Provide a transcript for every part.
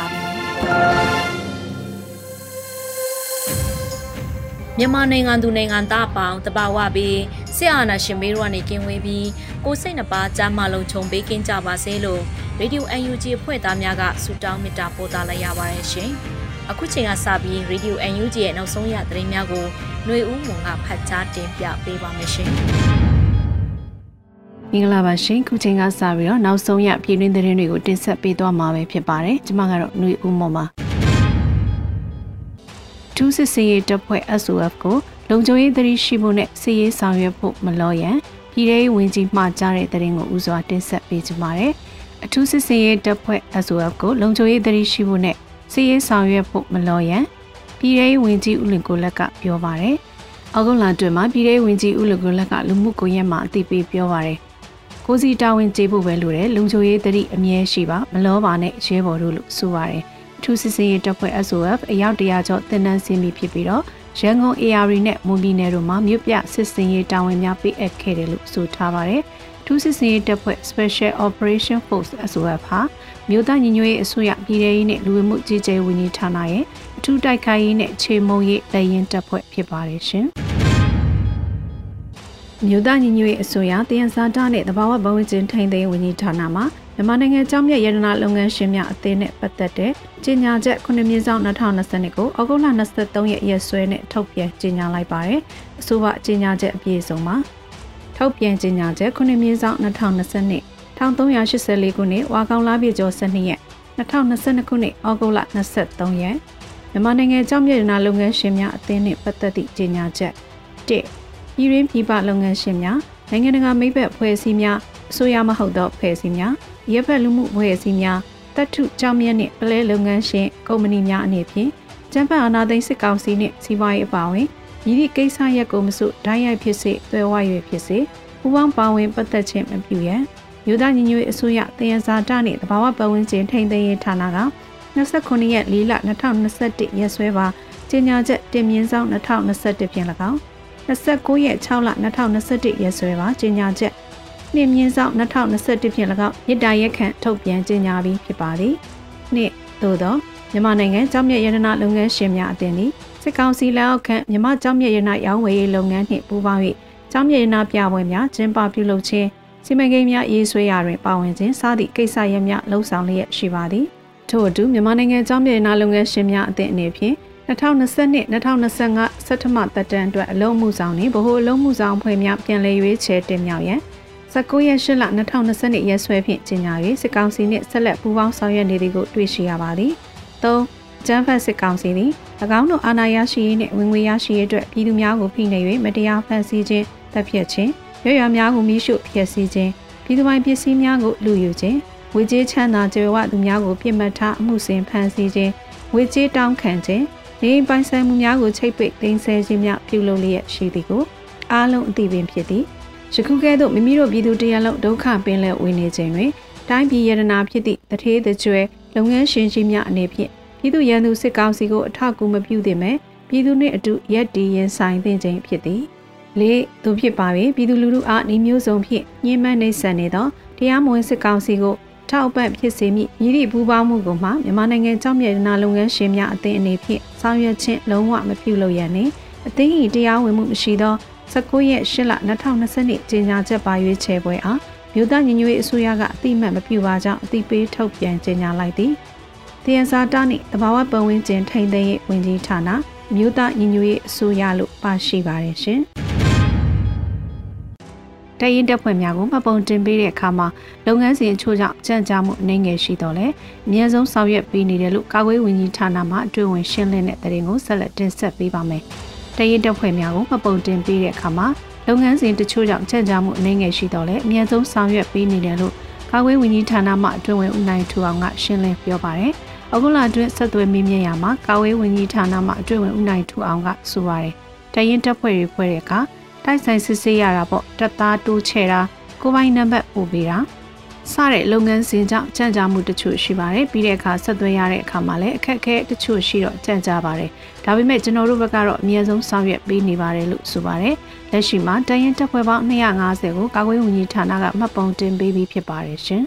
ါပြီ မြန်မာနိုင်ငံသူနိုင်ငံသားအပေါင်းတဘာဝပြီးဆရာနာရှင်မေးတို့ကနေကင်းဝေးပြီးကိုစိတ်နှပါကြားမလုံးခြုံပေးကင်းကြပါစေလို့ရေဒီယို UNG ဖွဲ့သားများကဆုတောင်းမေတ္တာပို့သလိုက်ရပါတယ်ရှင်။အခုချိန်ကစပြီးရေဒီယို UNG ရဲ့နောက်ဆုံးရသတင်းများကိုຫນွေဦးမွန်ကဖတ်ကြားတင်ပြပေးပါမယ်ရှင်။ မင်္ဂလာပါရှင်ခုချိန်ကစပြီးတော့နောက်ဆုံးရပြည်တွင်းသတင်းတွေကိုတင်ဆက်ပေးသွားမှာပဲဖြစ်ပါတယ်ကျွန်မကတော့ຫນွေဦးမော်ပါထူးစစ်စေးရေးတပ်ဖွဲ့ SOF ကိုလုံခြုံရေးသတိရှိဖို့နဲ့စစ်ရေးဆောင်ရွက်ဖို့မလောရန်ပြည်ထောင်ဝင်ကြီးမှာကြားတဲ့သတင်းကိုဦးစွာတင်ဆက်ပေးကြပါမယ်အထူးစစ်စေးရေးတပ်ဖွဲ့ SOF ကိုလုံခြုံရေးသတိရှိဖို့နဲ့စစ်ရေးဆောင်ရွက်ဖို့မလောရန်ပြည်ထောင်ဝင်ကြီးဦးလင်ကိုလက်ကပြောပါတယ်အောက်ကုန်းလာတွင်မှာပြည်ထောင်ဝင်ကြီးဦးလင်ကိုလက်ကလူမှုကွန်ရက်မှာအသိပေးပြောပါတယ် ကိုစီတာဝန်ကျေဖို့ပဲလိုတယ်လုံချိုရေးတတိအမြဲရှိပါမလောပါနဲ့ရဲဘော်တို့လို့ဆိုပါတယ်အထူးစစ်စင်ရေးတပ်ဖွဲ့ SOF အယောက်တရာကျော်တင်နန်းစင်းပြီးဖြစ်ပြီးတော့ရန်ကုန် AR နဲ့မွန်ပြည်နယ်တို့မှာမြို့ပြစစ်စင်ရေးတာဝန်များပေးအပ်ခဲ့တယ်လို့ဆိုထားပါတယ်ထူးစစ်စင်ရေးတပ်ဖွဲ့ Special Operation Force SOF ဟာမြို့သားညီညွတ်ရေးအစိုးရပြည်ထရေးနဲ့လူဝင်မှုကြီးကြပ်ဝန်ကြီးဌာနရဲ့အထူးတိုက်ခိုက်ရေးနဲ့ခြေမုံရေးလက်ရင်တပ်ဖွဲ့ဖြစ်ပါတယ်ရှင်။ မြို့သားညီညွတ်ရေးအစိုးရတယံဇာတနဲ့တဘာဝဘဝချင်းထိန်းသိမ်းဝန်ကြီးဌာနမှမြန်မာနိုင်ငံကြောင်းမြတ်ရတနာလုပ်ငန်းရှင်များအသင်းနဲ့ပတ်သက်တဲ့ကြေညာချက်9မြင်းဆောင်2020ကိုဩဂုတ်လ23ရက်ရက်စွဲနဲ့ထုတ်ပြန်ကြေညာလိုက်ပါတယ်။အဆိုပါကြေညာချက်အပြည့်အစုံမှာထုတ်ပြန်ကြေညာချက်9မြင်းဆောင်2020 1384ခုနှစ်ဝါကောင်လပြည့်ကျော်12ရက်2022ခုနှစ်ဩဂုတ်လ23ရက်မြန်မာနိုင်ငံကြောင်းမြတ်ရတနာလုပ်ငန်းရှင်များအသင်းနဲ့ပတ်သက်သည့်ကြေညာချက်1 ပြည်ရင်းပြည်ပလုပ်ငန်းရှင်များနိုင်ငံတကာမိဘအဖွဲ့အစည်းများအစိုးရမဟုတ်သောအဖွဲ့အစည်းများရပ်ဘက်လူမှုအဖွဲ့အစည်းများတပ်ထုကြောင်းမြတ်နှင့်ပလဲလုပ်ငန်းရှင်ကုမ္ပဏီများအနေဖြင့်ကျန်းမာအာဏာသိမ်းစစ်ကောင်စီနှင့်စီးပွားရေးအပါအဝင်ဤသည့်ကိစ္စရပ်ကိုမစုဓာတ်ရိုက်ဖြစ်စေသွဲဝ၍ဖြစ်စေပူးပေါင်းပါဝင်ပတ်သက်ခြင်းမပြုရန်မြို့သားညီညွတ်ရေးအစိုးရတယံဇာတနှင့်တဘာဝပတ်ဝန်းကျင်ထိန်းသိမ်းရေးဌာနက29ရက်4လ2021ရက်စွဲပါကြေညာချက်တင်မြင့်ဆောင်2021ဖြင့်၎င်း 29ရက်6လ2021ရက်စွဲပါကြေညာချက်နှစ်မြင့်ဆောင်2021ဖြင့်၎င်းမြစ်တာရက်ခန့်ထုတ်ပြန်ကြေညာပြီးဖြစ်ပါသည်နှစ်သို့သောမြန်မာနိုင်ငံကြောင်းမြတ်ရတနာလုပ်ငန်းရှင်များအသင်းသည်စစ်ကောင်စီလက်အောက်ခံမြန်မာကြောင်းမြတ်ရတနာရောင်းဝယ်ရေးလုပ်ငန်းနှင့်ပူးပေါင်း၍ကြောင်းမြတ်ရတနာပြပွဲများကျင်းပပြုလုပ်ခြင်းစီမံကိန်းများရေးဆွဲရာတွင်ပါဝင်ခြင်းစသည့်ကိစ္စရပ်များလှုံ့ဆော်လျက်ရှိပါသည်ထို့အတူမြန်မာနိုင်ငံကြောင်းမြတ်ရတနာလုပ်ငန်းရှင်များအသင်းအနေဖြင့် 2020 2025စက်ထမသက်တမ်းအတွက်အလုံးမှုဆောင်နှင့်ဗဟိုအလုံးမှုဆောင်ဖွဲ့များပြန်လည်ရွေးချယ်တင်မြှောက်ရန်19ရက်8လ2020ရက်စွဲဖြင့်ကြေညာ၍စစ်ကောင်စီနှင့်ဆက်လက်ပူးပေါင်းဆောင်ရွက်နေသည်ကိုတွေ့ရှိရပါသည်3ကျန်းဖတ်စစ်ကောင်စီသည်၎င်းတို့အာဏာရရှိရေးနှင့်ဝင်ငွေရရှိရေးအတွက်ပြည်သူများကိုဖိနှိပ်၍မတရားဖန်ဆီးခြင်းတပ်ဖြတ်ခြင်းရွရွများကိုမိရှုဖျက်ဆီးခြင်းပြည်သူပိုင်ပစ္စည်းများကိုလူယူခြင်းဝေကြေးချမ်းသာကြွယ်ဝသူများကိုပြစ်မှတ်ထားအမှုစဉ်ဖန်ဆီးခြင်းဝေကြေးတောင်းခံခြင်း နေပိုင်ဆိုင်မှုများကိုချိတ်ပိတ်သိမ်းဆည်းခြင်းများပြုလုပ်လျက်ရှိသည်ကိုအားလုံးအသိပင်ဖြစ်သည်ယခုကဲ့သို့မိမိတို့ပြည်သူတရလုံးဒုက္ခပင်လဲဝင်နေခြင်းတွင်တိုင်းပြည်ရတနာဖြစ်သည့်တထေးတကြွယ်လုပ်ငန်းရှင်ကြီးများအနေဖြင့်ပြည်သူရန်သူစစ်ကောင်စီကိုအထောက်အကူမပြုသင့်မဲ့ပြည်သူနှင့်အတူရက်တီရင်ဆိုင်သင့်ခြင်းဖြစ်သည်လေးသူဖြစ်ပါ၍ပြည်သူလူထုအားဤမျိုးစုံဖြင့်ညှဉ်းပန်းနှိပ်စက်နေသောတရားမဝင်စစ်ကောင်စီကို ထောက်ပံ့ဖြစ်စေမိမြည်သည့်ပူးပေါင်းမှုကိုမှမြန်မာနိုင်ငံကြောင့်မြေနာလုပ်ငန်းရှင်များအသင်းအနေဖြင့်ဆောင်ရွက်ခြင်းလုံးဝမပြုလုပ်ရန်နှင့်အသင်း၏တရားဝင်မှုမရှိသော19ရက်8လ2020နှစ်ကြေညာချက်ပါရွေးချယ်ပွဲအားမြို့သားညီညွတ်ရေးအစိုးရကအတိမတ်မပြုပါကြောင်းအတိပေးထုတ်ပြန်ကြေညာလိုက်သည်တယံဇာတာနှင့်တဘာဝပတ်ဝန်းကျင်ထိန်းသိမ်းရေးဝန်ကြီးဌာနမြို့သားညီညွတ်ရေးအစိုးရလို့ပါရှိပါတယ်ရှင်။ တရင်တက်ဖွဲ့များကိုမှတ်ပုံတင်ပေးတဲ့အခါမှာလုပ်ငန်းစဉ်အချို့ကြောင့်ကြံ့ကြာမှုအနေငယ်ရှိတော့လဲအများဆုံးဆောင်ရွက်ပေးနေတယ်လို့ကာကွယ်ဝန်ကြီးဌာနမှအတွင်းဝင်ရှင်းလင်းတဲ့တဲ့ရင်ကိုဆက်လက်တင်ဆက်ပေးပါမယ်။တရင်တက်ဖွဲ့များကိုမှတ်ပုံတင်ပေးတဲ့အခါမှာလုပ်ငန်းစဉ်တချို့ကြောင့်ကြံ့ကြာမှုအနေငယ်ရှိတော့လဲအများဆုံးဆောင်ရွက်ပေးနေတယ်လို့ကာကွယ်ဝန်ကြီးဌာနမှအတွင်းဝင်ဦးနိုင်ထူအောင်ကရှင်းလင်းပြောပါတယ်။အခုလအတွင်းဆက်သွယ်မေးမြန်းရမှာကာကွယ်ဝန်ကြီးဌာနမှအတွင်းဝင်ဦးနိုင်ထူအောင်ကဆိုပါတယ်။တရင်တက်ဖွဲ့တွေဖွဲ့တဲ့အခါ တိုက်ဆိုင်စစ်ဆေးရတာပေါ့တက်သားတိုးချဲတာကိုပိုင်နံပါတ်ပို့ပေးတာစတဲ့လုပ်ငန်းစဉ်ကြောင့်ကြံ့ကြာမှုတချို့ရှိပါတယ်ပြီးတဲ့အခါဆက်သွယ်ရတဲ့အခါမှာလည်းအခက်အခဲတချို့ရှိတော့ကြံ့ကြာပါတယ်ဒါပေမဲ့ကျွန်တော်တို့ဘက်ကတော့အမြဲဆုံးဆောင်ရွက်ပေးနေပါတယ်လို့ဆိုပါတယ်လက်ရှိမှာတရင်တက်ဖွဲ့ပေါင်း250ကိုကာကွယ်ဝန်ကြီးဌာနကမှတ်ပုံတင်ပေးပြီးဖြစ်ပါတယ်ရှင်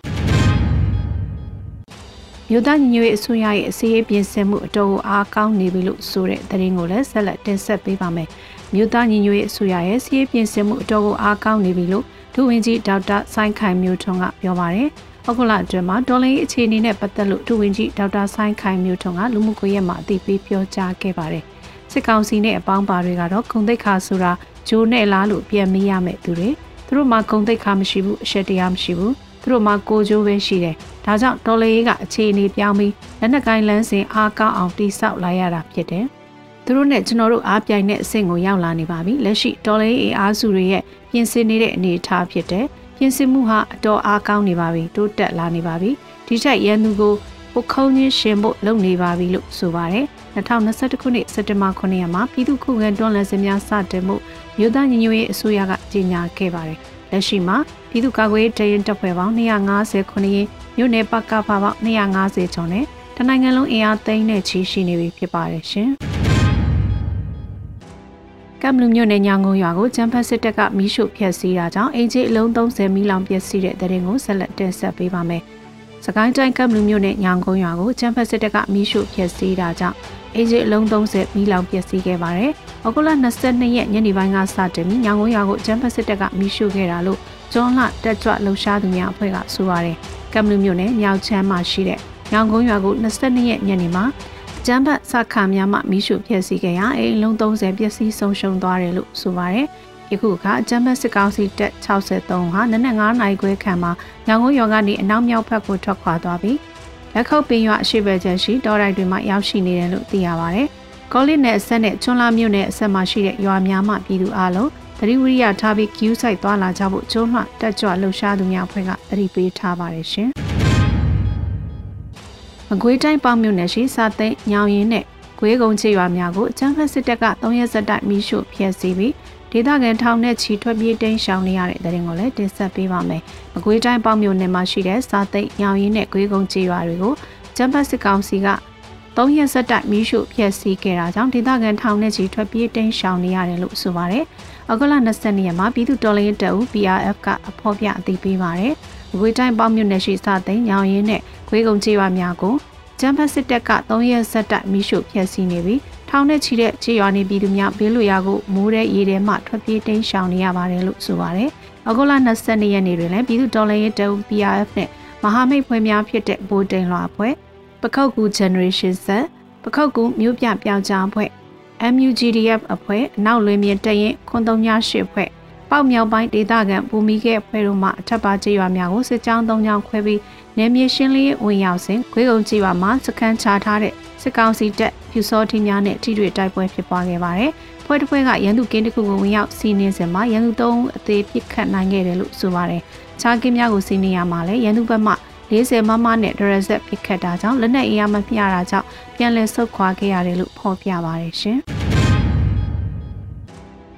မြို့သားညီညွတ်ရေးအစိုးရရဲ့အစည်းအဝေးပြင်ဆင်မှုအတော်အားကောင်းနေပြီလို့ဆိုတဲ့သတင်းကိုလည်းဆက်လက်တင်ဆက်ပေးပါမယ်။ မြို့သားညီညွတ်ရေးအစိုးရရဲ့စီးရေးပြင်ဆင်မှုအတော်ကိုအားကောင်းနေပြီလို့ဒုဝန်ကြီးဒေါက်တာဆိုင်းခိုင်မျိုးထွန်းကပြောပါတယ်။အခုလအတွင်းမှာဒေါ်လာအခြေအနေနဲ့ပတ်သက်လို့ဒုဝန်ကြီးဒေါက်တာဆိုင်းခိုင်မျိုးထွန်းကလူမှုကွန်ရက်မှာအသိပေးပြောကြားခဲ့ပါတယ်။စစ်ကောင်စီနဲ့အပေါင်းပါတွေကတော့ဂုံတိတ်ခါဆိုတာဂျိုးနဲ့လားလို့ပြန်မေးရမယ်သူတွေသူတို့မှာဂုံတိတ်ခါမရှိဘူးအရှက်တရားမရှိဘူးသူတို့မှာကိုဂျိုးပဲရှိတယ်။ဒါကြောင့်ဒေါ်လာရေးကအခြေအနေပြောင်းပြီးလက်နက်ကိုင်းလန်းစဉ်အားကောင်းအောင်တိစောက်လာရတာဖြစ်တယ်။ သူတို့နဲ့ကျွန်တော်တို့အားပြိုင်တဲ့အဆင့်ကိုရောက်လာနေပါပြီလက်ရှိတော်လေးအေအားစုတွေရဲ့ပြင်ဆင်နေတဲ့အနေအထားဖြစ်တဲ့ပြင်ဆင်မှုဟာအတော်အားကောင်းနေပါပြီတိုးတက်လာနေပါပြီဒီထက်ရန်သူကိုပုခုံးချင်းရှင်ဖို့လုပ်နေပါပြီလို့ဆိုပါတယ်2021ခုနှစ်စက်တင်ဘာ9ရက်မှာပြည်သူ့ခုခံတွန်းလှန်စစ်များစတင်မှုမြို့သားညီညွတ်ရေးအစိုးရကကြေညာခဲ့ပါတယ်လက်ရှိမှာပြည်သူ့ကာကွယ်ရေးတရင်တပ်ဖွဲ့ပေါင်း250ခုနှစ်မြို့နယ်ပကဖပေါင်း250ကျော်နဲ့တနိုင်ငံလုံးအင်အားသိန်းနဲ့ချီရှိနေပြီဖြစ်ပါတယ်ရှင်။ ကမ်ဘလူမြို့နယ်ညောင်ကုန်းရွာကိုကျန်းဖတ်စစ်တပ်ကမီးရှို့ဖျက်ဆီးတာကြောင့်အင်ဂျီအလုံး30မီးလောင်ပျက်စီးတဲ့တဲ့ရင်ကိုဆက်လက်တင်ဆက်ပေးပါမယ်။စကိုင်းတိုင်းကမ်ဘလူမြို့နယ်ညောင်ကုန်းရွာကိုကျန်းဖတ်စစ်တပ်ကမီးရှို့ဖျက်ဆီးတာကြောင့်အင်ဂျီအလုံး30မီးလောင်ပျက်စီးခဲ့ပါတယ်။ဩဂုတ်လ22ရက်ညနေပိုင်းကစတင်ပြီးညောင်ကုန်းရွာကိုကျန်းဖတ်စစ်တပ်ကမီးရှို့ခဲ့တာလို့ကျွန်းလှတက်ကြွလှုပ်ရှားသူများအဖွဲ့ကဆိုပါတယ်။ကမ်ဘလူမြို့နယ်မြောက်ချမ်းမှာရှိတဲ့ညောင်ကုန်းရွာကို22ရက်ညနေမှာ ကျန်းဖတ်စခါများမှမိရှုဖျက်ဆီးခဲ့ရအိမ်လုံး30ပျက်စီးဆုံးရှုံးသွားတယ်လို့ဆိုပါတယ်။ယခုအခါကျန်းဖတ်စစ်ကောင်စီတပ်63ဟာနနက်9နိုင်ခွဲခန့်မှာညောင်ကုန်းရွာကနေအနောက်မြောက်ဘက်ကိုထွက်ခွာသွားပြီးလက်ခုပ်ပင်ရွာအရှိဘက်ကျရှိတောတိုက်တွေမှာရောက်ရှိနေတယ်လို့သိရပါတယ်။ကောလစ်နယ်အဆက်နဲ့ချွန်လာမြို့နယ်အဆက်မှာရှိတဲ့ရွာများမှပြည်သူအလုံးသတိဝိရိယထားပြီး queue site သွားလာကြဖို့ကျုံးမှတက်ကြွလှုပ်ရှားသူများအဖွဲ့ကသတိပေးထားပါတယ်ရှင်။ မကွေးတိုင်းပေါမြို့နယ်ရှိစာသိမ်းညောင်ရင်းနဲ့ကွေးကုန်းချေရွာများကိုအချမ်းဖက်စစ်တပ်က3ရက်ဆက်တိုက်မိရှို့ဖျက်ဆီးပြီးဒေသခံထောင်နဲ့ချီထွက်ပြေးတိမ်းရှောင်နေရတဲ့တဲ့ရင်ကိုလည်းတင်ဆက်ပေးပါမယ်။မကွေးတိုင်းပေါမြို့နယ်မှာရှိတဲ့စာသိမ်းညောင်ရင်းနဲ့ကွေးကုန်းချေရွာတွေကိုချမ်းဖက်စစ်ကောင်စီက3ရက်ဆက်တိုက်မိရှို့ဖျက်ဆီးခဲ့တာကြောင့်ဒေသခံထောင်နဲ့ချီထွက်ပြေးတိမ်းရှောင်နေရတယ်လို့ဆိုပါတယ်။အောက်ကလ22ရက်မှာပြည်သူတော်လှန်ရေးတပ်ဦး PRF ကအဖော်ပြအသိပေးပါတယ်။ မကွေးတိုင်းပေါမြို့နယ်ရှိစာသိမ်းညောင်ရင်းနဲ့ခွေးကုံချေရွာများကိုကျန်းဖက်စစ်တပ်က3ရက်ဆက်တိုက်မိရှုဖျက်ဆီးနေပြီးထောင်နဲ့ချီတဲ့ခြေရွာနေပြည်သူများဘေးလွတ်ရာကိုမိုးတဲ့ရေထဲမှထွက်ပြေးတိမ်းရှောင်နေရပါတယ်လို့ဆိုပါတယ်။အဂုလ22ရက်နေ့တွင်လည်းပြည်သူတော်လှန်ရေးတပ် PRF နဲ့မဟာမိတ်ဖွဲ့များဖြစ်တဲ့ဘိုးတိန်လွာဖွဲ့ပခောက်ကူ Generation Z ပခောက်ကူမြို့ပြပြောင်းကြားဖွဲ့ MUGDF အဖွဲ့အနောက်လွင်မြင်တရင်ခွန်သုံးညရှစ်ဖွဲ့ ပေါက်မြောက်ပိုင်းဒေသခံဘူမီကဲအဖွဲ့တို့မှအထက်ပါကျေးရွာများကိုစစ်ကြောင်း၃ကြောင်းခွဲပြီးနယ်မြေရှင်းလင်းဝင်ရောက်စဉ်ခွေးကုန်းကျေးရွာမှာစခန်းချထားတဲ့စစ်ကောင်စီတပ်ဖြူစောထင်းများနဲ့ထိတွေ့တိုက်ပွဲဖြစ်ပွားခဲ့ပါတယ်။ဖွဲ့တစ်ဖွဲ့ကရန်သူကင်းတစ်ခုကိုဝင်ရောက်စီးနင်းစဉ်မှာရန်သူသုံးအသေးပစ်ခတ်နိုင်ခဲ့တယ်လို့ဆိုပါတယ်။ခြားကင်းများကိုစီးနင်းရမှာလဲရန်သူဘက်မှ40မမနဲ့ဒရဇက်ပစ်ခတ်တာကြောင့်လက်နက်အင်အားမမျှတာကြောင့်ပြန်လည်ဆုတ်ခွာခဲ့ရတယ်လို့ဖော်ပြပါတယ်ရှင်။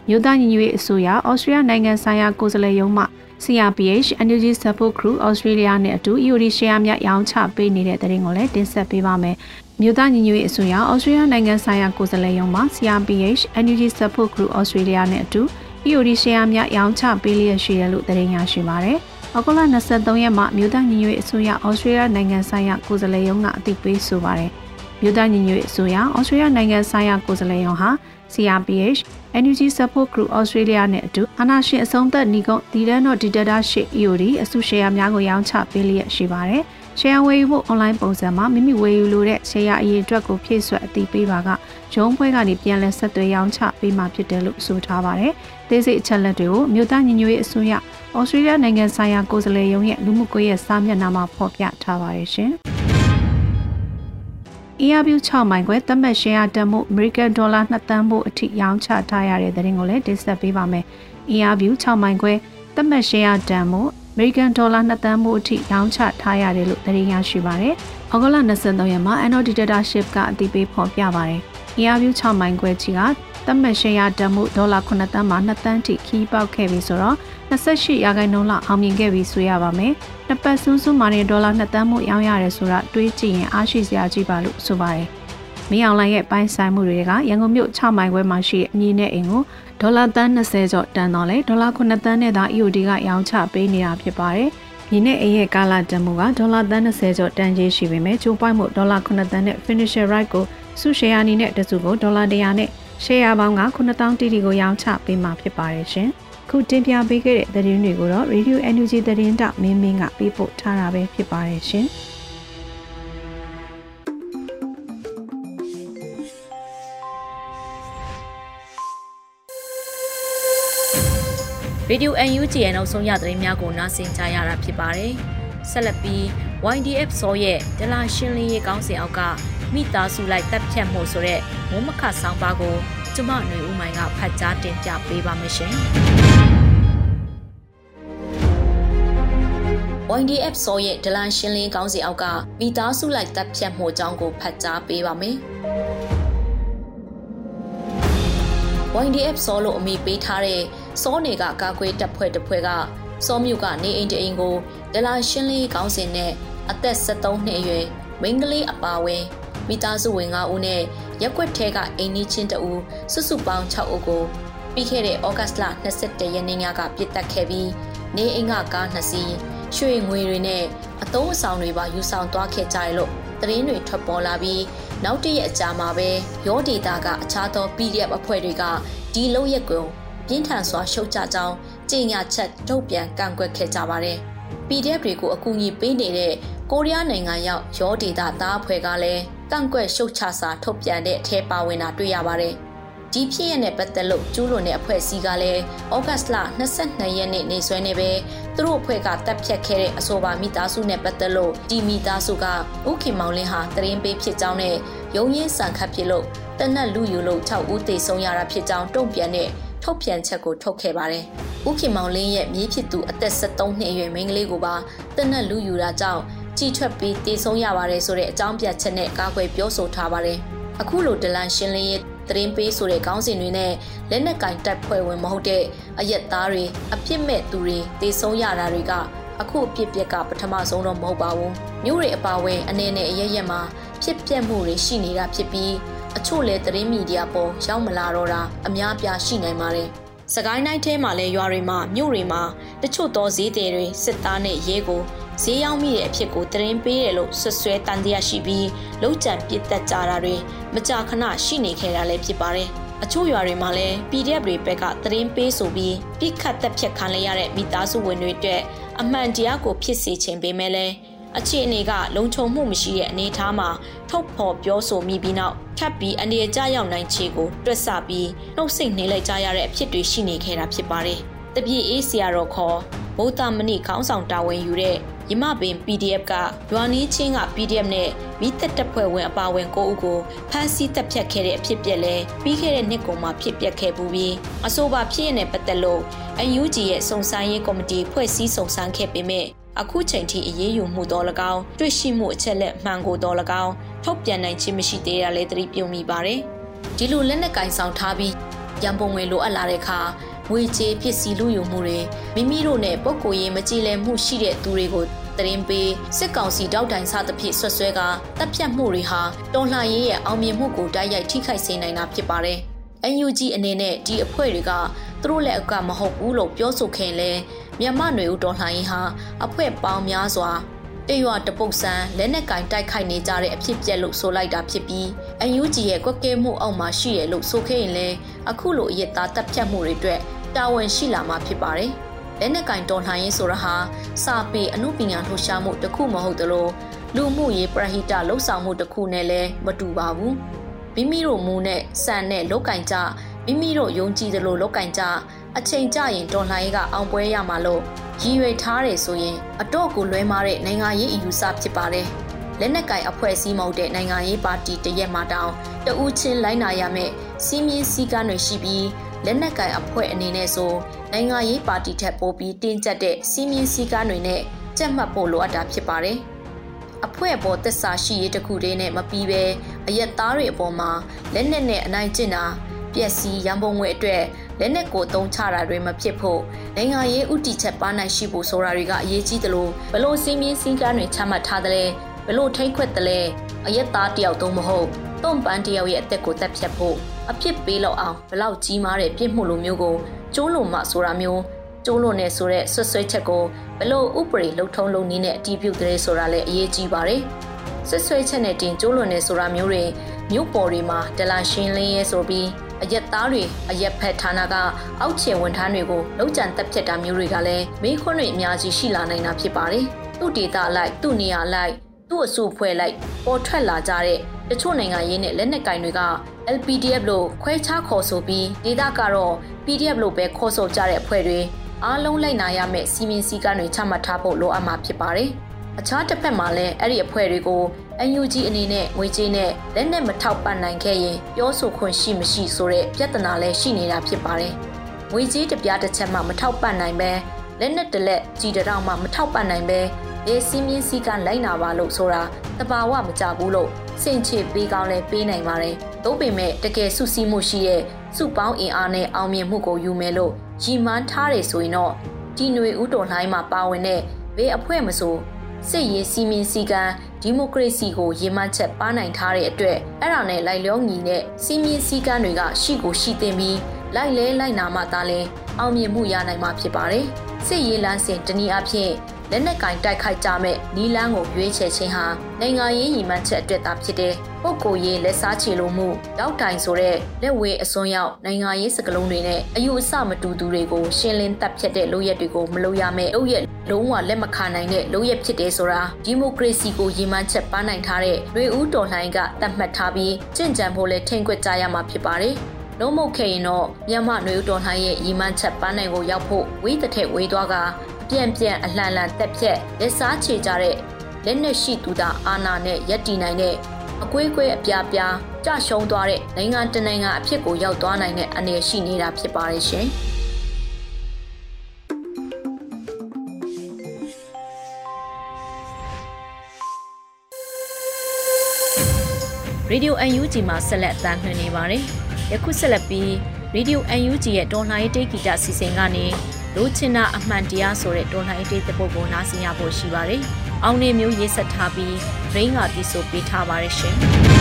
မြို့သားညီညွတ်ရေးအစိုးရဩစတြေးလျနိုင်ငံဆိုင်ရာကိုယ်စားလှယ်ရုံးမှ CRPH Energy Support Crew Australia နဲ့အတူ EOD share များရောင်းချပေးနေတဲ့တဲ့ရင်ကိုလည်းတင်ဆက်ပေးပါမယ်။မြို့သားညီညွတ်ရေးအစိုးရ Australia နိုင်ငံဆိုင်ရာကိုယ်စားလှယ်ရုံးမှ CRPH Energy Support Crew Australia နဲ့အတူ EOD share များရောင်းချပေးလျက်ရှိတယ်လို့သတင်းရရှိပါတယ်။အောက်တိုဘာ23ရက်မှာမြို့သားညီညွတ်ရေးအစိုးရ Australia နိုင်ငံဆိုင်ရာကိုယ်စားလှယ်ရုံးကအသိပေးဆိုပါတယ်။မြို့သားညီညွတ်ရေးအစိုးရ Australia နိုင်ငံဆိုင်ရာကိုယ်စားလှယ်ရုံးဟာ CRPH Energy Support Group Australia နဲ့အတူအာနာရှင်အဆုံးသက်ညီကုန်းဒီလန်တော့ဒီတတာရှစ် EOD အစုရှယ်ယာများကိုရောင်းချပေးလျက်ရှိပါတယ်။ share ဝယ်ယူဖို့ online ပုံစံမှာမိမိဝယ်ယူလိုတဲ့ share အရေးအတွက်ကိုဖြည့်ဆွတ်အသိပေးပါကရုံးဖွဲကနေပြန်လည်ဆက်သွယ်ရောင်းချပေးမှာဖြစ်တယ်လို့ဆိုထားပါတယ်။ဒေးစိတ်အချက်လက်တွေကိုမြို့သားညီညွတ်ရေးအစိုးရဩစတြေးလျနိုင်ငံဆိုင်ရာကိုယ်စားလှယ်ရုံးရဲ့လူမှုကွန်ရက်စာမျက်နှာမှာဖော်ပြထားပါတယ်ရှင်။ ERB 6မိုင်ခွဲသတ်မှတ်ရှယ်ယာတန်မှု American Dollar 2တန်းဖို့အထိရောင်းချထားရတဲ့သတင်းကိုလည်းတင်ဆက်ပေးပါမယ်။ ERB 6မိုင်ခွဲသတ်မှတ်ရှယ်ယာတန်မှု American Dollar 2တန်းဖို့အထိရောင်းချထားရတယ်လို့သတင်းရရှိပါတယ်။ဩဂုတ်လ23ရက်မှာ Anno Dictatorship ကအတည်ပြုဖော်ပြပါတယ်။ ERB 6မိုင်ခွဲချီကသတ်မှတ်ရှယ်ယာတန်မှုဒေါ်လာ9တန်းမှာ2တန်းထိခီးပေါက်ခဲ့ပြီဆိုတော့28ရာခိုင်နှုန်းလောက်အောင်မြင်ခဲ့ပြီဆိုရပါမယ်။နှစ်ပတ်စူးစူးမှာနေဒေါ်လာ2တန်းမှုရောင်းရတယ်ဆိုတာတွေးကြည့်ရင်အားရှိစရာကြီးပါလို့ဆိုပါတယ်။မင်းအောင်လိုင်းရဲ့ပိုင်းဆိုင်မှုတွေကရန်ကုန်မြို့6မိုင်ခွဲမှာရှိတဲ့အမည်နဲ့အိမ်ကိုဒေါ်လာတန်း20ကျော်တန်တော့လေဒေါ်လာ9တန်းနဲ့သာ EOD ကရောင်းချပေးနေတာဖြစ်ပါတယ်။ဒီနေ့အိမ်ရဲ့ကာလာတန်မှုကဒေါ်လာတန်း20ကျော်တန်ကြီးရှိပေမဲ့ကျိုးပွိုင်းမှုဒေါ်လာ9တန်းနဲ့ finisher right ကို စုရှယ်ယာနီနဲ့တစုကိုဒေါ်လာ100နဲ့ရှယ်ယာပေါင်းက9000တီတီကိုရောင်းချပေးမှာဖြစ်ပါတယ်ရှင်။ခုတင်ပြပေးခဲ့တဲ့သတင်းတွေကိုတော့ Radio NUG သတင်းတောက်မင်းမင်းကပေးပို့ထားတာပဲဖြစ်ပါတယ်ရှင်။ Radio UNG ရဲ့နောက်ဆုံးရသတင်းများကိုနားဆင်ကြရတာဖြစ်ပါတယ်။ဆက်လက်ပြီး YDF စောရဲ့ဒလာရှင်းလင်းရေးကောင်းစဉ်အောက်က မိသားစုလိုက်တပ်ဖြတ်မှုဆိုတဲ့မုံမခဆောင်းပါးကိုကျမຫນွေဦးမိုင်ကဖတ်ကြားတင်ပြပေးပါမယ်ရှင်။ YDF စောရဲ့ဒလန်ရှင်းလင်းကောင်းစီအောက်ကမိသားစုလိုက်တပ်ဖြတ်မှုအကြောင်းကိုဖတ်ကြားပေးပါမယ်။ YDF စောလို့အမည်ပေးထားတဲ့စောနေကကာကွယ်တပ်ဖွဲ့တစ်ဖွဲ့ကစောမြုပ်ကနေအိမ်တအိမ်ကိုဒလန်ရှင်းလင်းကောင်းစဉ်နဲ့အသက်73နှစ်အရွယ်မိန်းကလေးအပါအဝင် မိသားစုဝင်9ဦးနဲ့ရက်ွက်ထဲကအိမ်နီးချင်းတဦးစုစုပေါင်း6ဦးကိုပြီးခဲ့တဲ့ဩဂတ်လ22ရက်နေ့ညကပြစ်တက်ခဲ့ပြီးနေအိမ်ကကား2စီးရွှေငွေတွေနဲ့အသုံးအဆောင်တွေပါယူဆောင်သွားခဲ့ကြရလို့သတင်းတွေထွက်ပေါ်လာပြီးနောက်တရက်အကြာမှာပဲရောဒေတာကအခြားသော PDF အဖွဲ့တွေကဒီလုံရက်ကိုပြင်းထန်စွာရှုတ်ချကြောင်းကြေညာချက်ထုတ်ပြန်ကန့်ကွက်ခဲ့ကြပါတယ်။ PDF တွေကိုအကူအညီပေးနေတဲ့ကိုရီးယားနိုင်ငံရောက်ရောဒေတာသားအဖွဲ့ကလည်း ကန့်ကွက်ရှုတ်ချစာထုတ်ပြန်တဲ့အထဲပါဝင်တာတွေ့ရပါတယ်။ဒီဖြစ်ရတဲ့ပတ်သက်လို့ကျူးလွန်တဲ့အဖွဲ့အစည်းကလည်းဩဂတ်စ်လ22ရက်နေ့နေဆွဲနေပဲသူတို့အဖွဲ့ကတပ်ဖြတ်ခဲ့တဲ့အဆိုပါမိသားစုနဲ့ပတ်သက်လို့ဒီမိသားစုကဥခင်မောင်လင်းဟာတရင်ပေးဖြစ်ကြောင်းနဲ့ရုံရင်းဆန်ခတ်ဖြစ်လို့တနက်လူယူလို့6ဦးသေဆုံးရတာဖြစ်ကြောင်းတုံ့ပြန်တဲ့ထုတ်ပြန်ချက်ကိုထုတ်ခဲ့ပါတယ်။ဥခင်မောင်လင်းရဲ့မြေးဖြစ်သူအသက်73နှစ်အရွယ်မိန်းကလေးကိုပါတနက်လူယူတာကြောင့် ကြီးထွက်ပြီးတည်ဆုံးရပါတယ်ဆိုတဲ့အကြောင်းပြချက်နဲ့ကာကွယ်ပြောဆိုထားပါတယ်။အခုလိုဒလန်ရှင်းလင်းရေးသတင်းပေးဆိုတဲ့ခေါင်းစဉ်တွေနဲ့လက်နက်ကင်တပ်ဖွဲ့ဝင်မဟုတ်တဲ့အရက်သားတွေအပြစ်မဲ့သူတွေတည်ဆုံးရတာတွေကအခုအပြစ်ပြက်ကပထမဆုံးတော့မဟုတ်ပါဘူး။မြို့တွေအပါဝင်အနေနဲ့အရရက်မှာဖြစ်ပျက်မှုတွေရှိနေတာဖြစ်ပြီးအချို့လဲသတင်းမီဒီယာပေါ်ရောက်မလာတော့တာအများပြားရှိနိုင်ပါတယ်။စကိုင်းတိုင်းထဲမှာလဲရွာတွေမှာမြို့တွေမှာတချို့သောဈေးတယ်တွေစစ်သားနဲ့ရဲကို ဈေးရောက်မိတဲ့အဖြစ်ကိုသတင်းပေးတယ်လို့ဆွဆွဲတန်တရားရှိပြီးလုံးကြံပစ်တက်ကြတာတွေမကြာခဏရှိနေခဲ့တာလည်းဖြစ်ပါတယ်။အချို့ရွာတွေမှာလည်း PDF တွေဘက်ကသတင်းပေးဆိုပြီးပြစ်ခတ်တက်ဖြတ်ခံရတဲ့မိသားစုဝင်တွေအတွက်အမှန်တရားကိုဖြစ်စေခြင်းပေမဲ့လည်းအခြေအနေကလုံခြုံမှုမရှိတဲ့အနေအထားမှာထုတ်ဖော်ပြောဆိုမိပြီးနောက်ထပ်ပြီးအနေအကျရောက်နိုင်ခြေကိုတွက်ဆပြီးနှုတ်ဆက်နေလိုက်ကြရတဲ့အဖြစ်တွေရှိနေခဲ့တာဖြစ်ပါတယ်။တပြည့်အေးဆရာတော်ခေါ် ဗုဒ္ဓမဏိခေါင်းဆောင်တာဝန်ယူတဲ့ရမပင် PDF ကရွာနီးချင်းက PDF နဲ့မိသက်တပ်ဖွဲ့ဝင်အပါဝင်9ဦးကိုဖမ်းဆီးတပ်ဖြတ်ခဲ့တဲ့အဖြစ်ပြက်လဲပြီးခဲ့တဲ့နှစ်ကုန်မှာဖြစ်ပျက်ခဲ့ပူပြီးအဆိုပါဖြစ်ရတဲ့ပတ်သက်လို့ UNG ရဲ့စုံစမ်းရေးကော်မတီဖွဲ့စည်းစုံစမ်းခဲ့ပေမဲ့အခုချိန်ထိအရေးယူမှုတော်၎င်းတွေ့ရှိမှုအချက်လက်မှန်ကိုတော်၎င်းထုတ်ပြန်နိုင်ခြင်းမရှိသေးတာလည်းသတိပြုမိပါတယ်။ဒီလိုလက်နက်ကင်ဆောင်ထားပြီးရန်ပုံငွေလိုအပ်လာတဲ့အခါ ငွေကြေးပစ္စည်းလူယူမှုတွေမိမိတို့နဲ့ပုံကိုရေးမကြည်လည်မှုရှိတဲ့သူတွေကိုတရင်ပေးစစ်ကောင်စီတောက်တိုင်စသဖြင့်ဆွဆွဲကတပ်ဖြတ်မှုတွေဟာတော်လှန်ရေးရဲ့အောင်မြင်မှုကိုတိုက်ရိုက်ထိခိုက်စေနိုင်တာဖြစ်ပါတယ်။ UNG အနေနဲ့ဒီအဖွဲ့တွေကသူတို့လက်အောက်ကမဟုတ်ဘူးလို့ပြောဆိုခင်လဲမြန်မာຫນွေဦးတော်လှန်ရေးဟာအဖွဲ့ပေါင်းများစွာ တရွာတပုတ်ဆန်းလက်နက်ကင်တိုက်ခိုက်နေကြတဲ့အဖြစ်ပြက်လို့ဆိုလိုက်တာဖြစ်ပြီးအန်ယူဂျီရဲ့ကွက်ကဲမှုအောက်မှာရှိရလို့ဆိုခဲ့ရင်လည်းအခုလိုအရက်သားတပ်ဖြတ်မှုတွေအတွက်တာဝန်ရှိလာမှာဖြစ်ပါတယ်။လက်နက်ကင်တော်လှန်ရေးဆိုတာဟာစာပေအမှုပညာလှူရှားမှုတစ်ခုမဟုတ်သလိုလူမှုရေးပရဟိတလှုပ်ဆောင်မှုတစ်ခုနဲ့လည်းမတူပါဘူးမိမိတို့မူနဲ့စံနဲ့လောက်ကင်ကြမိမိတို့ယုံကြည်သလိုလောက်ကင်ကြအချိန်ကြရင်တော်လှန်ရေးကအောင်ပွဲရမှာလို့ ရည်ရွယ်ထားတယ်ဆိုရင်အတော့ကိုလွဲမားတဲ့နိုင်ငံရေးအယူဆဖြစ်ပါတယ်လက်နက်ကင်အဖွဲ့အစည်းမဟုတ်တဲ့နိုင်ငံရေးပါတီတရက်မှတောင်တဦးချင်းလိုက်နာရမယ့်စီးမြင့်စည်းကမ်းတွေရှိပြီးလက်နက်ကင်အဖွဲ့အနေနဲ့ဆိုနိုင်ငံရေးပါတီထက်ပိုပြီးတင်းကျပ်တဲ့စီးမြင့်စည်းကမ်းတွေနဲ့ကြက်မှတ်ဖို့လိုအပ်တာဖြစ်ပါတယ်။အဖွဲ့ပေါ်သက်စာရှိရေးတခုတည်းနဲ့မပြီးပဲအယက်သားတွေအပေါ်မှာလက်နက်နဲ့အနိုင်ကျင့်တာပျက်စီးရန်ပုံငွေအတွက် လက်နက်ကိုသုံးချတာတွေမဖြစ်ဖို့နိုင်ငံရေးဥတီချက်ပါနိုင်ရှိဖို့ဆိုတာတွေကအရေးကြီးသလိုဘလို့စီးမြင့်စည်းကမ်းတွေချမှတ်ထားတယ်လဲဘလို့ထိမ့်ခွက်တယ်လဲအယက်သားတယောက်သုံးမဟုတ်တုံပန်းတယောက်ရဲ့အသက်ကိုတက်ဖြတ်ဖို့အဖြစ်ပေးလောက်အောင်ဘလောက်ကြီးမားတဲ့ပြစ်မှုလိုမျိုးကိုကျိုးလို့မှဆိုတာမျိုးကျိုးလို့နေဆိုတဲ့ဆွဆွဲချက်ကိုဘလို့ဥပဒေလှုပ်ထုံးလုပ်နည်းနဲ့အတီးပြုတ်တဲ့ဆိုတာလည်းအရေးကြီးပါတယ်ဆွဆွဲချက်နဲ့တင်ကျိုးလို့နေဆိုတာမျိုးတွေမြို့ပေါ်တွေမှာဒလာရှင်းလင်းရဲဆိုပြီး အရက်သားတွေအရက်ဖက်ဌာနကအောက်ခြေဝန်ထမ်းတွေကိုလုံးကြံတက်ဖြတ်တာမျိုးတွေကလည်းမေးခွန်းတွေအများကြီးရှိလာနိုင်တာဖြစ်ပါတယ်။သူ့ဒေတာလိုက်သူ့နေရာလိုက်သူ့အစုဖွဲ့လိုက်ပေါ်ထွက်လာကြတဲ့တချို့နိုင်ငံရေးနဲ့လက်နက်ကင်တွေက LPDF လို့ခွဲခြားခေါ်ဆိုပြီးဒေတာကတော့ PDF လို့ပဲခေါ်ဆိုကြတဲ့အဖွဲ့တွေအားလုံးလိုက်နာရမယ့်စီမင်းစည်းကမ်းတွေချမှတ်ထားဖို့လိုအပ်မှာဖြစ်ပါတယ်။ အခြားတစ်ဖက်မှာလည်းအဲ့ဒီအဖွဲ့တွေကို UNG အနေနဲ့ငွေကြေးနဲ့လက်နက်မထောက်ပံ့နိုင်ခဲ့ရင်ပြောဆိုခွင့်ရှိမရှိဆိုတဲ့ပြဿနာလည်းရှိနေတာဖြစ်ပါတယ်။ငွေကြေးတပြားတစ်ချက်မှမထောက်ပံ့နိုင်ပဲလက်နက်တလက်ကြီးတရောင်မှမထောက်ပံ့နိုင်ပဲလေစီးမြင့်စည်းကလိုက်နာပါလို့ဆိုတာတဘာဝမကြဘူးလို့စင်ချေပေးကောင်းလဲပေးနိုင်ပါတယ်။သို့ပေမဲ့တကယ်စုစည်းမှုရှိတဲ့စုပေါင်းအင်အားနဲ့အောင်မြင်မှုကိုယူမယ်လို့ရည်မှန်းထားတယ်ဆိုရင်တော့ဒီຫນွေဥတော်လှိုင်းမှာပါဝင်တဲ့ဘေးအဖွဲ့မဆို စစ်ရေးစီမင်းစည်းကမ်းဒီမိုကရေစီကိုရည်မှန်းချက်ပါနိုင်ထားတဲ့အတွက်အဲ့ဒါနဲ့လိုက်လျောညီတဲ့စီမင်းစည်းကမ်းတွေကရှိကိုရှိသင့်ပြီးလိုက်လဲလိုက်နာမှသာလဲအောင်မြင်မှုရနိုင်မှာဖြစ်ပါတယ်စစ်ရေးလမ်းစဉ်တနည်းအားဖြင့် လက်နက်ကင်တိုက်ခိုက်ကြမဲ့နီလန်းကိုရွေးချယ်ခြင်းဟာနိုင်ငံရေးရည်မှန်းချက်အတွက်သာဖြစ်တဲ့ပုပ်ကိုရေးလက်စားချေလိုမှုတောက်တိုင်ဆိုတဲ့လက်ဝဲအစွန်းရောက်နိုင်ငံရေးစကလုံးတွေနဲ့အယူအဆမတူသူတွေကိုရှင်းလင်းတပ်ဖြတ်တဲ့လုပ်ရက်တွေကိုမလုပ်ရမဲ့လုပ်ရက်လုံးဝလက်မခံနိုင်တဲ့လုပ်ရက်ဖြစ်တယ်ဆိုတာဒီမိုကရေစီကိုရည်မှန်းချက်ပန်းနိုင်ထားတဲ့လွေဦးတော်လှန်ကတတ်မှတ်ထားပြီးကြင့်ကြံဖို့လဲထိန်ခွက်ကြရမှာဖြစ်ပါတယ် လုံးမုတ်ခဲ့ရင်တော့မြန်မာနွေဦးတော်လှန်ရဲ့ရီမန်းချက်ပန်းနိုင်ကိုရောက်ဖို့ဝေးတဲ့ထက်ဝေးသွားကပြန့်ပြန့်အလှန်လှန်တက်ဖြက်လက်စားချေကြတဲ့လက်နက်ရှိသူတာအာနာနဲ့ရက်တီနိုင်တဲ့အကွေးကွေးအပြားပြားကြရှုံးသွားတဲ့နိုင်ငံတနိုင်ငံအဖြစ်ကိုရောက်သွားနိုင်တဲ့အနေရှိနေတာဖြစ်ပါတယ်ရှင်။ရေဒီယို UNG မှာဆက်လက်အသံလွှင့်နေပါတယ်။ ယခုဆက်လက်ပြီးရေဒီယို UNG ရဲ့တော်လှန်ရေးတေးဂီတစီစဉ်ကနေလိုချင်တာအမှန်တရားဆိုတဲ့တော်လှန်ရေးတေးသပုတ်ကိုနားဆင်ရဖို့ရှိပါတယ်။အောင်နေမျိုးရေးဆက်ထားပြီးရင်းကတီးဆိုပေးထားပါတယ်ရှင်။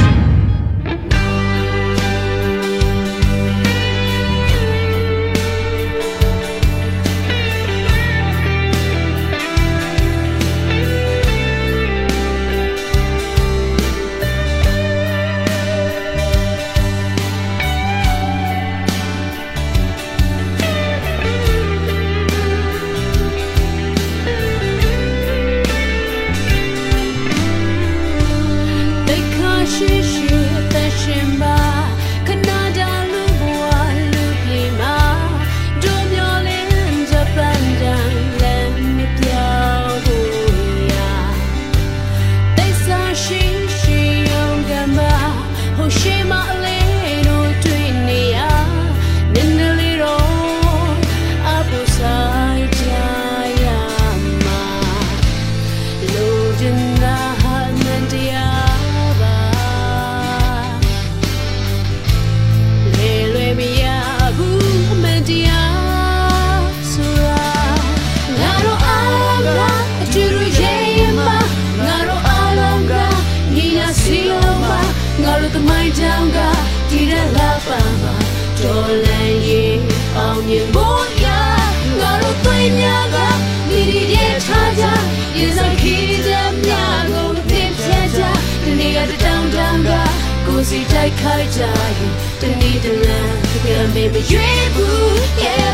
在等你的人，可没被追捕。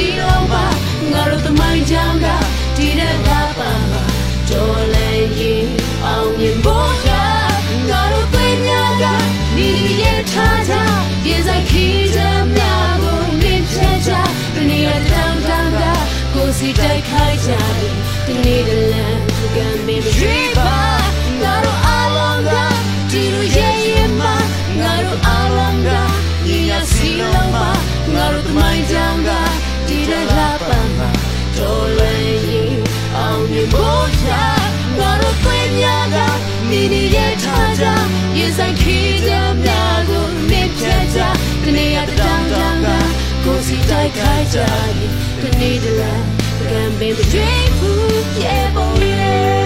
ညီညာစီလုံးပါငါတို့သမိုင်းကြောင်းကဒီတဲ့လာပါပါတော်လည်းရင်အောင်မြင်ဖို့ရငါတို့သိညာကဒီရဲ့ထားကြရေစခီးကြများကိုမြင်ချကြတနေ့တောင်တောင်ကကိုစီတိုက်ခိုက်ကြတယ်ဒီနေ့တလန်ကံမင်းတွေပါငါတို့အလုံးကဒီလိုရဲ့ရမငါတို့အလုံးကညီညာစီလုံးပါငါတို့သမိုင်းကြောင်းကဒီတဲ့လာပါပါတော်လည်းရင်အောင်မြင်ဖို့ရငါတို့သိညာကမိနေရထားကြရေဆိုင်ခီးကြများကိုမြင်ချကြ တနေ့တောင်တောင်ကကိုစီတိုက်ခိုက်ကြတယ်တနေ့တလားကံပင်တွေးဘူးပြေပေါ်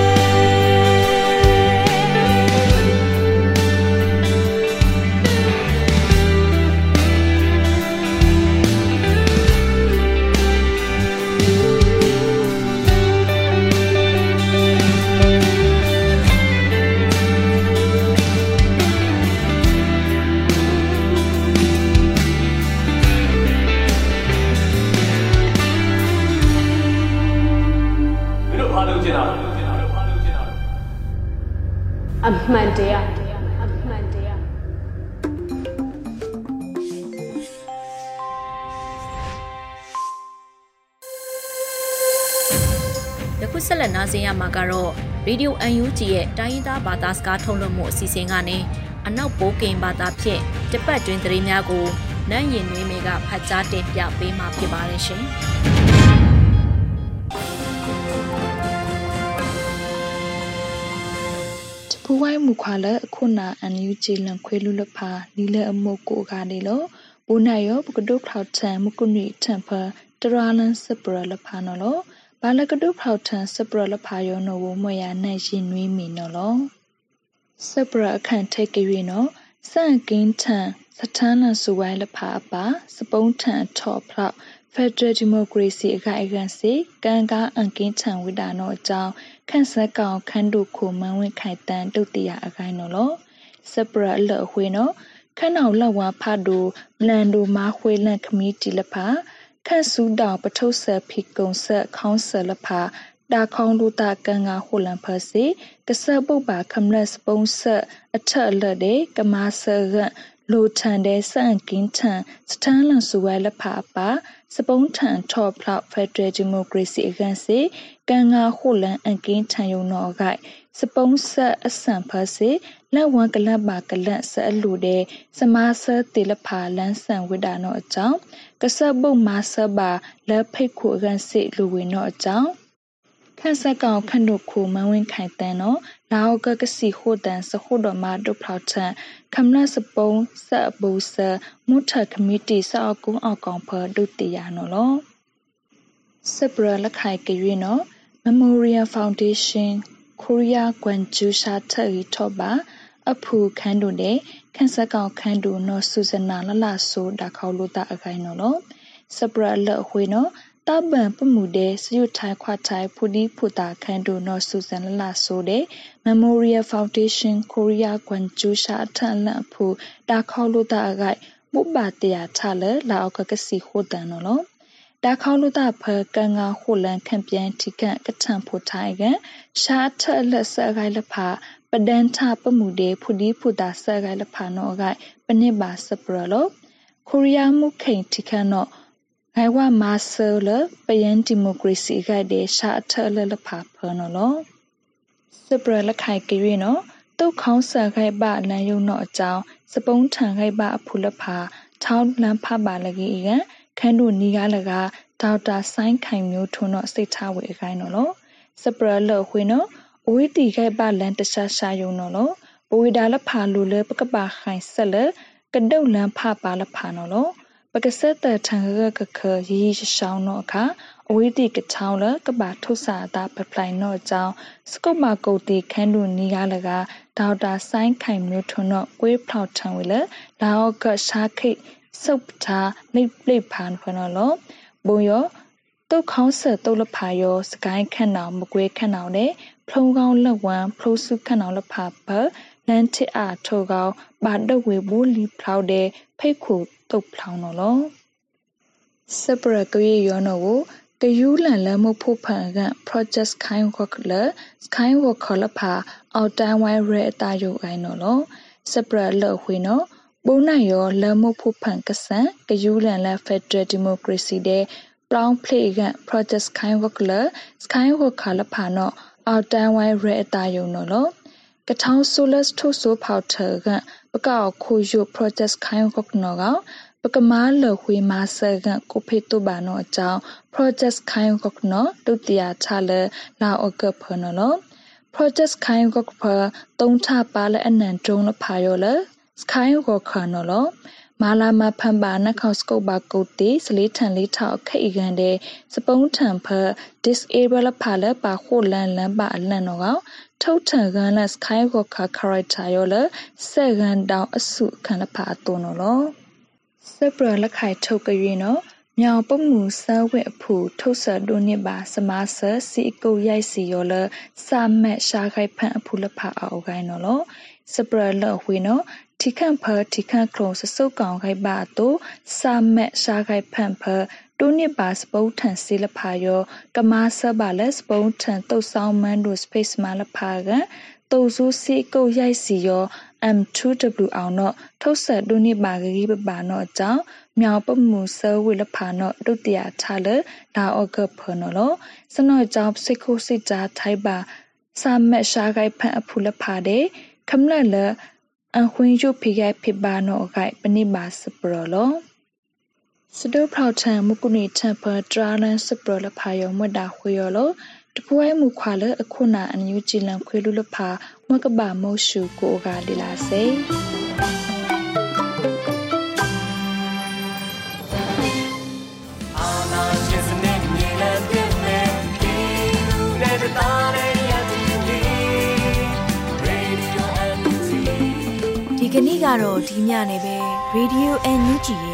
အမှန်တရားအမှန်တရားယခုဆက်လက်နားဆင်ရမှာကတော့ Radio UNG ရဲ့တိုင်းရင်းသားဘာသာစကားထုတ်လွှင့်မှုအစီအစဉ်ကနေအနောက်ပိုးကင်ဘာသာဖြင့်တပတ်တွင်သတင်းများကိုနန်းရင်နှွေးမေကဖတ်ကြားတင်ပြပေးမှာဖြစ်ပါတယ်ရှင်။ ဘူဝိုင်းမူခွာလအခုနာအန်ယူဂျီလန်ခွေလူလဖာနီလအမိုကိုကနေလောဘူနာယောပကဒုထောက်ထန်မကုနီထန်ဖာတရာလန်စပရလဖာနော်လောဘာလကဒုထောက်ထန်စပရလဖာယောနော်ဝမွေရနိုင်ရှင်နွေးမီနော်လောစပရအခန့်ထိတ်ကြွေနော်စန့်ကင်းထန်စထန်းလန်ဆူဝိုင်းလဖာအပါစပုံးထန်ထော့ဖလောက်ဖက်ဒရယ်ဒီမိုကရေစီအခိုင်အခံစီကံကားအန်ကင်းထန်ဝိဒါနောအကြောင်း ခန့်ဆက်ကောင်ခန်းတို့ခုမန်ဝင့်ခိုင်တန်တုတ်တရအခိုင်နော်လောစပရလအဝေနော်ခန်းအောင်လောက်ဝါဖတ်ဒိုမလန်ဒိုမာခွေလန့်ခမီတီလဖာခန့်စုတောင်ပထုဆဖီကုံဆက်ခေါင်းဆလဖာတာခေါင်းလူတာကန်ငါဟိုလန်ဖစီကဆပုတ်ပါခမလက်စပုံးဆက်အထက်လက်တဲ့ကမာဆရန်လိုထန်တဲ့စန့်ကင်းထန်စတန်းလန်ဆူဝဲလက်ဖာပါ စပုံးထန်ထော့ဖလောက်ဖက်ဒရယ်ဒီမိုကရေစီအကန်စီကန်ငါဟိုလန်အန်ကင်းထန်ယုံနော်ဂိုက်စပုံးဆက်အဆန်ဖစီလက်ဝံကလပ်ပါကလန့်ဆက်အလူတဲ့စမာဆတေလဖာလန်းဆန်ဝိဒါနော်အကြောင်းကဆပုတ်မာဆပါလက်ဖိတ်ခုအကန်စီလူဝင်နော်အကြောင်း ခန့်ဆက်ကောင်ခန့်တို့ခုမန်ဝင်းခိုင်တန်နော်လာအောကကစီဟိုတန်စဟိုတော်မာဒုဖောက်ထန်ခမနစပုံးဆက်ဘူဆမုထကမီတီစောက်ကုန်းအောက်ကောင်ဖဒုတိယနော်လောစပရလက်ခိုင်ကရွေးနော် Memorial Foundation ကိုရီးယားကွမ်ဂျူရှာထရီထော့ပါအဖူခန်းတို့နဲ့ခန်းဆက်ကောင်ခန်းတို့နော်ဆူဇနာလလဆိုဒါခေါလို့တာအခိုင်နော်လောစပရလက်အဝေးနော် တပန်ပမှုတဲ့စယုထိုင်ခွာထိုင်ဖူဒီဖူတာခန်းတို့နော်ဆူဇန်လလဆိုတဲ့ Memorial Foundation ကိုရီးယားကွမ်ဂျူရှာထန်လန်ဖူဒါခေါလို့တာအခိုင်ပုပ္ပါတရာချလလာအောက်ကကစီဟိုတန်နော်လောဒါခေါလုတဖကန်ငါဟိုလန်ခံပြန်တိကန့်ကထန်ဖို့ထိုင်ကန်ရှားထက်လက်ဆဂိုင်လဖာပဒန်ထပမှုဒေဖူဒီဖူတာဆဂိုင်လဖာနောဂိုင်ပနစ်ပါစပရလောကိုရီးယားမှုခိန်တိခန့်နော ဂိုင်ဝမာဆာလပယန်ဒီမိုကရေစီဂိုင်ဒေရှားထက်လက်လဖာဖနောလောစပရလက်ခိုင်ကြွေနော်တုတ်ခေါင်းဆာခိုင်ပလန်ယုံနောအကြောင်းစပုံးထန်ခိုင်ပအဖူလဖာထောင်းလန်ဖပါလကြီးရန်ခန်းတို့နီးကားလကဒေါက်တာဆိုင်းခိုင်မျိုးထွန်းတော့စိတ်ထားဝေအခိုင်းနော်လို့စပရလောဝင်းနော်အဝိတီခိုက်ပလန်တခြားရှာယုံနော်လို့ဘဝိဒါလဖာလူလေပကပခိုင်ဆက်လကဒုတ်လန်ဖပါလဖာနော်လို့ ပကဆက်တထံရကခရီးရှောင်းတော့အခါအဝိတိကချောင်းလကပါထုဆာတာပပလိုင်တော့အကြောင်းစကုတ်မာကုတ်တီခန်းတို့နီးကားလကဒေါက်တာဆိုင်းခိုင်မျိုးထွန်းတော့ကွေးဖောက်ထံဝေလလာအောက်ကရှားခိတ်စုပ်ထားလိပ်လိပ်ဖန်ဖနော်လို့ဘုံရောတုတ်ခေါင်းဆက်တုတ်လဖာရောစကိုင်းခန့်အောင်မကွေးခန့်အောင်နဲ့ဖုံကောင်းလက်ဝမ်းဖလိုးစုခန့်အောင်လဖာဘလန်တစ်အားထောကောင်ဘာဒဝေဘူလီဖလောက်တဲ့ဖိတ်ခု တုတ်ဖလောင်းနော်လောစပရကရီယောနော်ကိုကယူလန်လမဖို့ဖန်က project kind work လ sky work ခလဖာအော်တန်ဝိုင်းရဲအတာယုအိုင်နော်လောစပရလောဝေနော်ပုံနိုင်ရောလမဖို့ဖန်ကဆန်ကယူလန်လ Federal Democracy တဲ့ Brown Play က Project Sky Work လ Sky Work ခါလဖာနော်အော်တန်ဝိုင်းရဲအတာယုံနော်လော ကထောင်းဆိုလတ်ထိုဆိုဖောက်ထကပကောက်ခိုယို Project Sky Work နော်ကပကမာလဝေမာဆကကိုဖေတုဘာနောအကြောင်း project ခိုင်ကကနောတုတျာချလလာအကဖနလော project ခိုင်ကကဖတုံးထပါလအနန်တုံးလဖာယောလစခိုင်ကခနလောမာလာမဖန်ပါနခေါစကုတ်ပါကုတ်တီစလေးထန်လေးထောက်ခိတ်ကန်တဲ့စပုံးထန်ဖ disable ဖာလပါခိုလန်လန်ပါအလန်တော့ကထုတ်ထန်ကန်လစခိုင်ကခ character ယောလဆက်ကန်တောင်အစုခန်လဖာတုံးနော်စပရလက်ခိုင်ထုတ်ကြွေနော်မြောင်ပုမှုဆဲဝဲအဖူထုတ်ဆဒုန်နစ်ပါစမဆစီကုရိုက်စီယောလစာမက်ရှာခိုင်ဖန်အဖူလဖအောက်ကိုင်းနော်လောစပရလောဝေနော်ထိခန့်ဖထိခန့်ခလုံးစစုပ်ကောင်ခိုင်ပါတို့စာမက်ရှာခိုင်ဖန်ဖတုန်နစ်ပါစပုတ်ထန်စီလဖာယောကမာဆပါလက်စပုတ်ထန်တုတ်ဆောင်မန်တို့ space မလဖာကတုတ်ဆူစီကုရိုက်စီယော M2W အောင်တော့ထုတ်ဆက်ဒုနိပါဂရီပပါတော့အကြောင်းမြောင်ပမှုဆဝိလဖာတော့ဒုတိယချလလာအော့ကဖနော်လို့စနောကြောင့်စိတ်ခိုးစိတ်ကြားထိုက်ပါစာမက်ရှာဂိုက်ဖန်အဖူလဖာတဲ့ခမလလအခွင့်ယူဖိဂိုက်ဖိပါနော်ဂိုက်ပနိပါစပရလို့ စဒုဖောက်ထံမကုနီထံဖဒရာလန်စပရလဖာယောမဒါခွေယောလို့တပွဲမူခွာလအခုနာအန်ယူဂျီလန်ခွေလူလဖာမကဘာမောရှုကိုကဒီလာစေဒီကနေ့ကတော့ဒီညနေပဲ Radio NUG ရဲ့